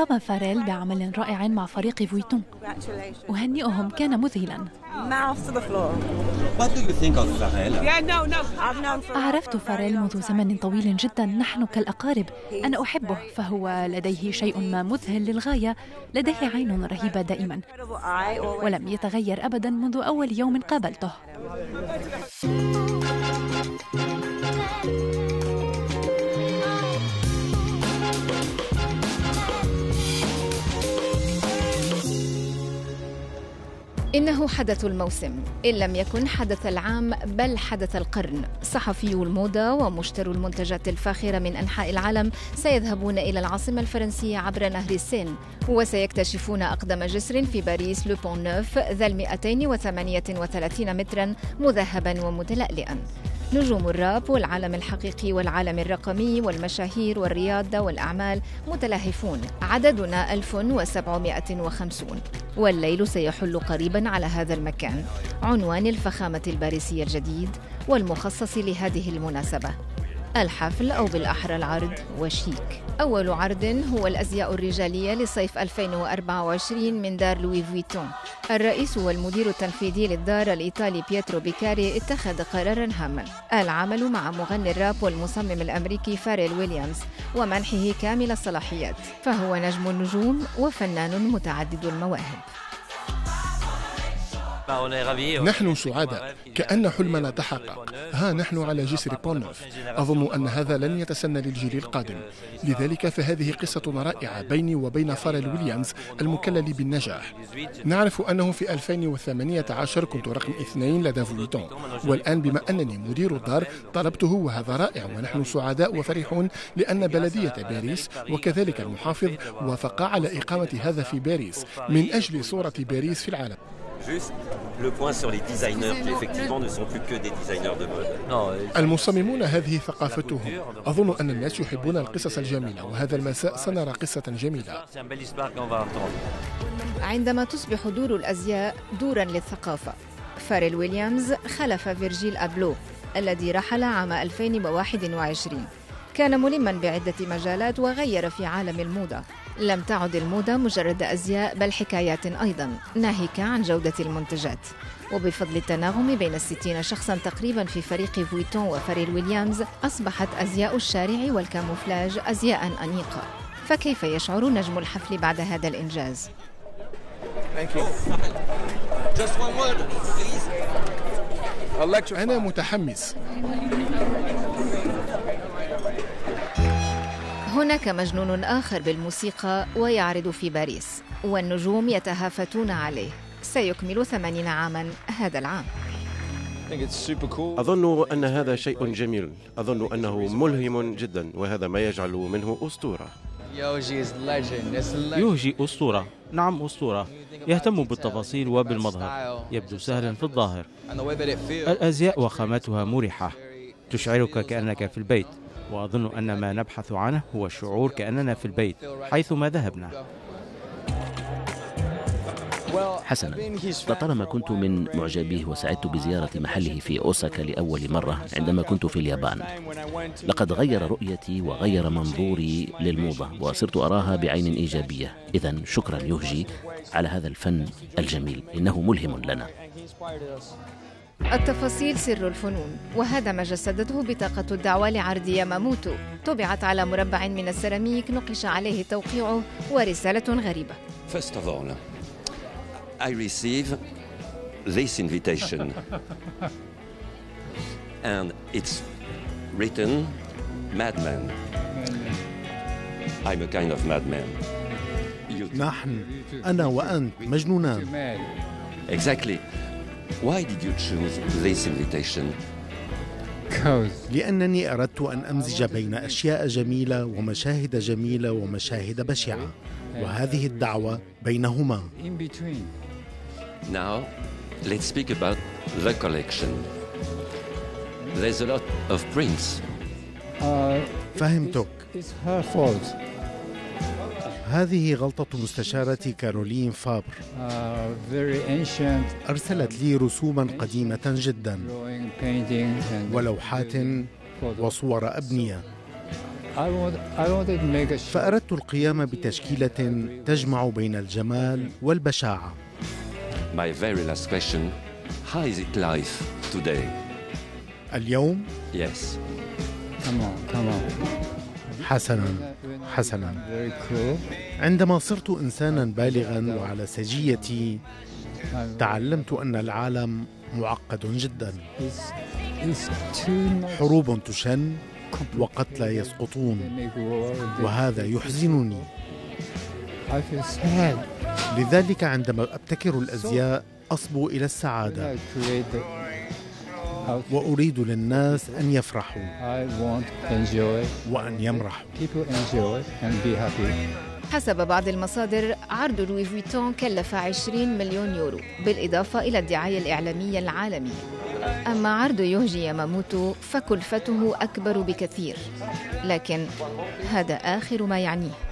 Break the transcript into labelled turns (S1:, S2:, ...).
S1: قام فاريل بعمل رائع مع فريق فويتون. أهنئهم كان مذهلا. عرفت فاريل منذ زمن طويل جدا. نحن كالأقارب. أنا أحبه. فهو لديه شيء ما مذهل للغاية. لديه عين رهيبة دائما. ولم يتغير أبدا منذ أول يوم قابلته.
S2: إنه حدث الموسم. إن لم يكن حدث العام بل حدث القرن. صحفيو الموضة ومشترو المنتجات الفاخرة من أنحاء العالم سيذهبون إلى العاصمة الفرنسية عبر نهر السين. وسيكتشفون أقدم جسر في باريس لو بون نوف ذا 238 مترا مذهبا ومتلألئا. نجوم الراب والعالم الحقيقي والعالم الرقمي والمشاهير والرياضة والأعمال متلهفون عددنا 1750 والليل سيحل قريبا على هذا المكان. عنوان الفخامة الباريسية الجديد والمخصص لهذه المناسبة. الحفل أو بالأحرى العرض. وشيك أول عرض هو الأزياء الرجالية لصيف 2024 من دار لوي فويتون. الرئيس والمدير التنفيذي للدار الإيطالي بيترو بيكاري اتخذ قرارا هاما. العمل مع مغني الراب والمصمم الأمريكي فاريل ويليامز ومنحه كامل الصلاحيات. فهو نجم النجوم وفنان متعدد المواهب.
S3: نحن سعداء كأن حلمنا تحقق. ها نحن على جسر بونوف أظن أن هذا لن يتسنى للجيل القادم. لذلك فهذه قصة رائعة بيني وبين فارل ويليامز المكلل بالنجاح. نعرف أنه في 2018 كنت رقم اثنين لدى فويتون والآن بما أنني مدير الدار طلبته وهذا رائع ونحن سعداء وفرحون لأن بلدية باريس وكذلك المحافظ وافقا على إقامة هذا في باريس من أجل صورة باريس في العالم.
S4: Juste le point sur les designers qui effectivement ne sont plus que des designers de mode.
S3: المصممون هذه ثقافتهم. أظن أن الناس يحبون القصص الجميلة وهذا المساء سنرى قصة جميلة.
S2: عندما تصبح دور الأزياء دورا للثقافة فاريل ويليامز خلف فيرجيل أبلو الذي رحل عام 2021 كان ملما بعدة مجالات وغير في عالم الموضة. لم تعد الموضة مجرد أزياء بل حكايات أيضا. ناهيك عن جودة المنتجات. وبفضل التناغم بين الستين شخصا تقريبا في فريق فويتون وفريل ويليامز أصبحت أزياء الشارع والكاموفلاج أزياء أنيقة. فكيف يشعر نجم الحفل بعد هذا الإنجاز؟
S3: أنا متحمس.
S2: هناك مجنون آخر بالموسيقى ويعرض في باريس والنجوم يتهافتون عليه. سيكمل ثمانين عاما هذا العام.
S5: أظن أن هذا شيء جميل. أظن أنه ملهم جدا وهذا ما يجعل منه أسطورة.
S6: يوجي أسطورة. نعم أسطورة. يهتم بالتفاصيل وبالمظهر. يبدو سهلا في الظاهر. الأزياء وخامتها مريحة تشعرك كأنك في البيت. وأظن أن ما نبحث عنه هو الشعور كأننا في البيت حيثما ذهبنا.
S7: حسنا لطالما كنت من معجبيه وسعدت بزيارة محله في أوساكا لأول مرة عندما كنت في اليابان لقد غير رؤيتي وغير منظوري للموضة وصرت أراها بعين إيجابية. إذا شكرا يوجي على هذا الفن الجميل إنه ملهم لنا.
S2: التفاصيل سر الفنون وهذا ما جسدته بطاقة الدعوة لعرض ياماموتو طبعت على مربع من السيراميك نقش عليه توقيعه ورسالة غريبة
S4: First of all, I receive this invitation. and it's written Madman. I'm a kind of madman. You,
S8: نحن أنا وأنت مجنونان
S4: exactly. Why did you choose this invitation?
S8: لأنني أردت أن أمزج بين أشياء جميلة ومشاهد جميلة ومشاهد بشعة وهذه الدعوة بينهما
S4: Now, let's speak about the collection. There's a lot of prints.
S8: فهمتك هذه غلطة مستشارة كارولين فابر أرسلت لي رسوما قديمة جدا ولوحات وصور أبنية فأردت القيام بتشكيلة تجمع بين الجمال والبشاعة.
S4: My very last question, how is it life today?
S8: اليوم؟
S4: Yes.
S8: Come on, come on. حسنا. حسنا. عندما صرت إنسانا بالغا وعلى سجيتي تعلمت أن العالم معقد جدا. حروب تشن وقتلى يسقطون. وهذا يحزنني. لذلك عندما أبتكر الأزياء أصبو إلى السعادة. وأريد للناس أن يفرحوا. وأن يمرحوا.
S2: حسب بعض المصادر عرض لوي فيتون كلف 20 مليون يورو بالإضافة إلى الدعاية الإعلامية العالمية. أما عرض يوجي ياماموتو فكلفته أكبر بكثير. لكن هذا آخر ما يعنيه.